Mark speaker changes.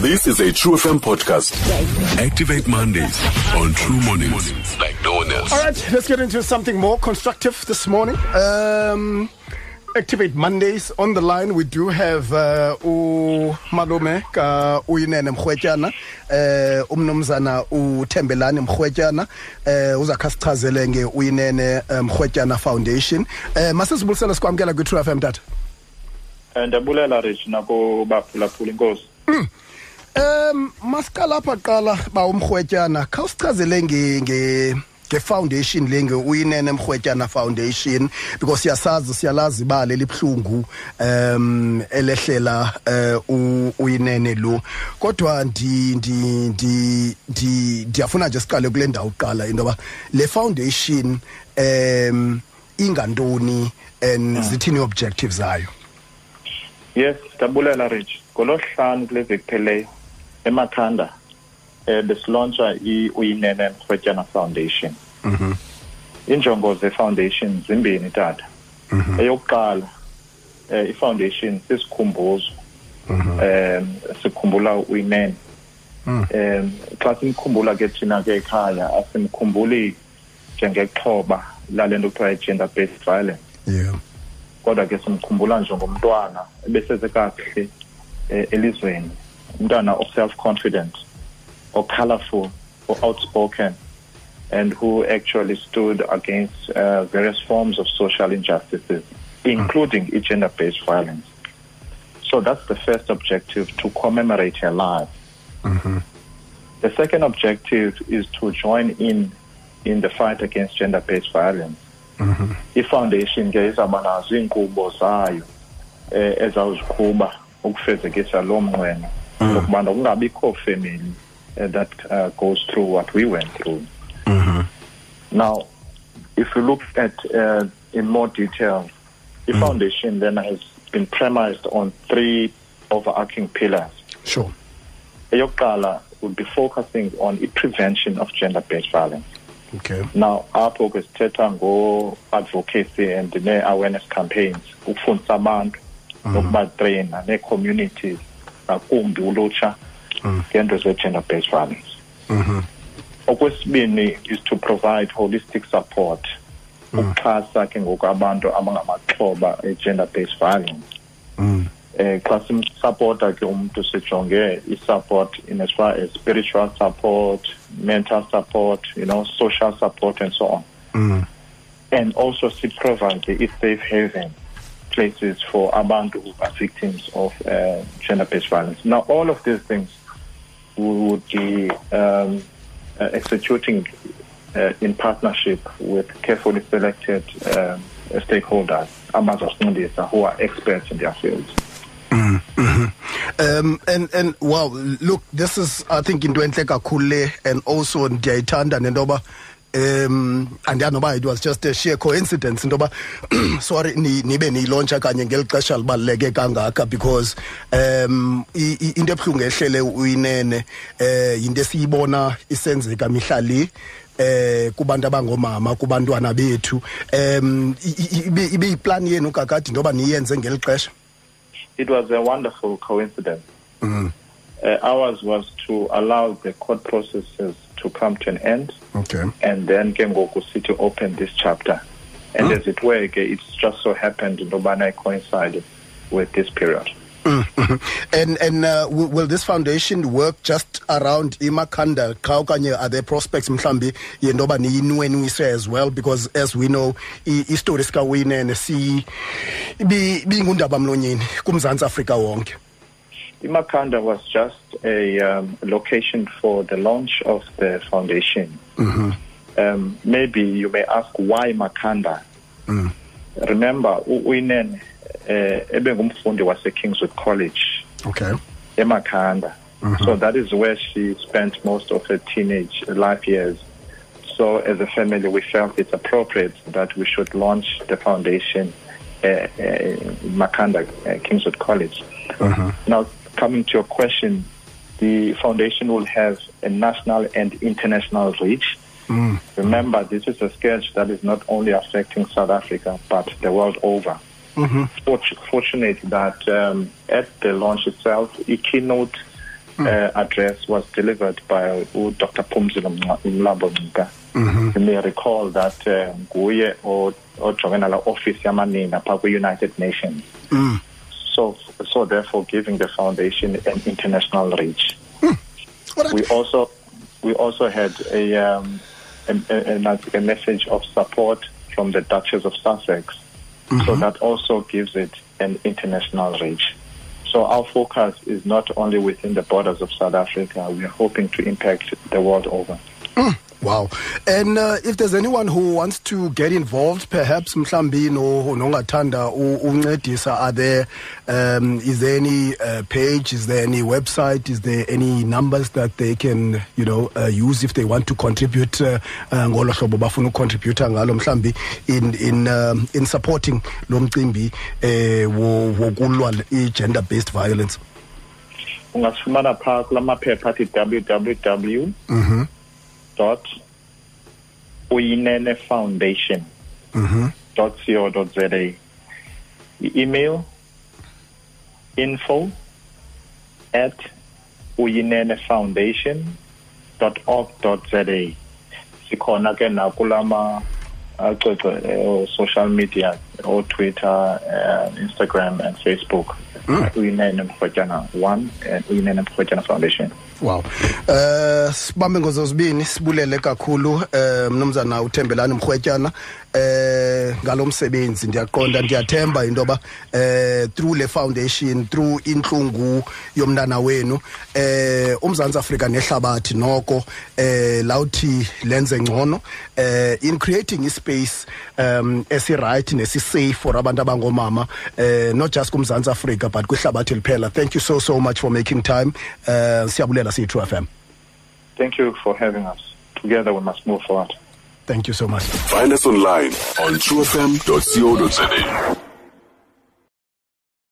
Speaker 1: This is a True FM podcast.
Speaker 2: Activate Mondays on True Mornings.
Speaker 1: Like no one else.
Speaker 3: All right, let's get into something more constructive this morning. Um, Activate Mondays on the line. We do have uh, umalume ka uyinene mrwetyana eh umnumzana uthembelani mrwetyana eh uzakha sichazele nge uyinene mrwetyana foundation eh masisibulisela sikwamkela kwi True FM tata
Speaker 4: Eh, ndiyabulela rich nakubaphulaphula inkosi
Speaker 3: Um masiqala apha qala ba umkhwetyana khawusichazele nge nge nge-foundation le nge-uyinene mrhwetyana foundation because siyasazi siyalazi ibali elibhlungu um elehlela uh, uyinene lo. Kodwa ndi ndi ndi ndi ndiyafuna nje siqale kule ndawo kuqala into yoba le foundation um ingantoni and zithini objectives zayo?
Speaker 4: Yes ndiyabulela rich. Ngolosihlanu kule veki pheleyo. Emakhanda um besilontsha i-uyinene mrhwetyana foundation. Iinjongo ze-foundation zimbini tata. Eyokuqala um i-foundation sisikhumbuzo. Um sikhumbula uyinene um xa simkhumbula ke thina ke ekhaya asimkhumbuli njengexhoba lale nto kuthiwa i-gender based violence.
Speaker 3: Yeah.
Speaker 4: Kodwa ke simkhumbula njengomntwana ebeseze kakuhle eh, elizweni. Umntwana o-self-confident o-colorful o-outspoken and who actually stood against uh, various forms of social injustices, including gender-based violence. So that's the first objective, to commemorate her life. Mm-hmm. The second objective is to join in in the fight against gender-based violence. Mm-hmm. i-foundation ke izawuba nazo iinkqubo zayo eh, ezawuziqhuba ukufezekisa lo mnqweno lokubana kungabikho family that uh, goes through what we went through. Uh-huh. Now if you look at uh, in more detail the uh-huh. foundation then has been premised on three overarching pillars.
Speaker 3: Sure.
Speaker 4: Eyokuqala would be focusing on the prevention of gender-based violence.
Speaker 3: Okay.
Speaker 4: Now apho ke sithetha ngo-advocacy and nee-awareness campaigns ukufundisa abantu uh-huh. nokubatreyina nee-communities ngakumbi ulutsha mm. ngento ze-gender based violence. Mm-hmm. Okwesibini is to provide holistic support mm. ukuxhasa ke ngoku abantu abangamaxhoba e-gender based violence. Mm. Eh xa simsupporta ke umntu sijonge i-support in as far as spiritual support mental support you know social support and so on. And also to provide a safe haven places for abantu who are victims of uh, gender-based violence. Now, all of these things we would be um, uh, executing uh, in partnership with carefully selected um, stakeholders, abazosifundisa, who are experts in their fields.
Speaker 3: um and and wow look this is i think into enhle kakhulu and also ndiyayithanda nento yoba um andiyazi noba it was just a sheer coincidence into yoba sorry ni- nibe niyilontsha kanye ngeli xesha libaluleke kangaka because um into ebuhlungu ehlele uyinene eh yinto esiyibona isenzeka mihla le eh kubantu abangomama kubantwana bethu um ibe ibe yiplan yenu kakade into yoba niyenze ngeli xesha
Speaker 4: It was a wonderful coincidence. Uh, ours was to allow the court processes to come to an end.
Speaker 3: Okay.
Speaker 4: And then ke ngoku sithi open this chapter. And as it were ke it's just so happened into I coincided with this period.
Speaker 3: And and uh, will, will this foundation work just around imakhanda? Qha okanye are there prospects mhlambi yento yoba niyinwenwise as well? Because as we know i- istory sikawinene si ibi- ibingundaba mlonyeni kumzantsi afrika wonke
Speaker 4: imakhanda was just a um, location for the launch of the foundation. Um, maybe you may ask why makhanda remember u- uyinene eh ebengumfundi wase kingswood college.
Speaker 3: Okay.
Speaker 4: Emakhanda so that is where she spent most of her teenage life years. So as a family we felt it's appropriate that we should launch the foundation uh, uh, in makhanda uh, kingswood college. Now coming to your question the foundation will have a national and international reach. Remember this is a scourge that is not only affecting south africa but the world over. Fortu- fortunate that um, at the launch itself, a keynote uh, address was delivered by uh, Dr. Phumzile Mlambo Ngcuka. You may recall that uh, nguye o- ojongena la office yamanina phaa kwi-United Nations. So, so therefore giving the foundation an international reach.
Speaker 3: Hmm. Right.
Speaker 4: We also we also had a, um, a, a, a message of support from the Duchess of Sussex. So mm-hmm. that also gives it an international reach. So our focus is not only within the borders of South Africa, we are hoping to impact the world over. Hmm.
Speaker 3: Wow. And uh, if there's anyone who wants to get involved, perhaps mhlambi no nongathanda u- uncedisa are there um, is there any uh, page is there any website is there any numbers that they can you know uh, use if they want to contribute uh, uh, ngolo hlobo bafuna ucontribute ngalo mhlambi in in um, in supporting lo mcimbi eh wo- wokulwa i gender based violence
Speaker 4: ungasifumana phaa kula maphepha athi www dot uyinene foundation dot co dot za i-email info at uyinene foundation dot org dot za sikhona ke nakulama acece uh, social media o-twitter uh, instagram and facebook. Uyinene mrwetyana one and uyinene mrwetyana foundation
Speaker 3: Wow. Eh sibambe ngozozibini sibulele kakhulu eh mnumzana uThembelani Mkhwetyana eh ngalomsebenzi ndiyaqonda ndiyathemba indoba eh through le foundation through inhlungu yomntana wenu eh umzantsi Afrika nehlabathi noko eh lawuthi lenze ngcono eh in creating a space um esi right nesi safe for abantu abangomama eh not just kumzantsi Afrika but kwihlabathi liphela thank you so so much for making time. Eh siyabulela siyi True FM
Speaker 4: thank you for having us. Together we must move forward.
Speaker 3: Thank you so much
Speaker 2: Find us online on truefm.co.za.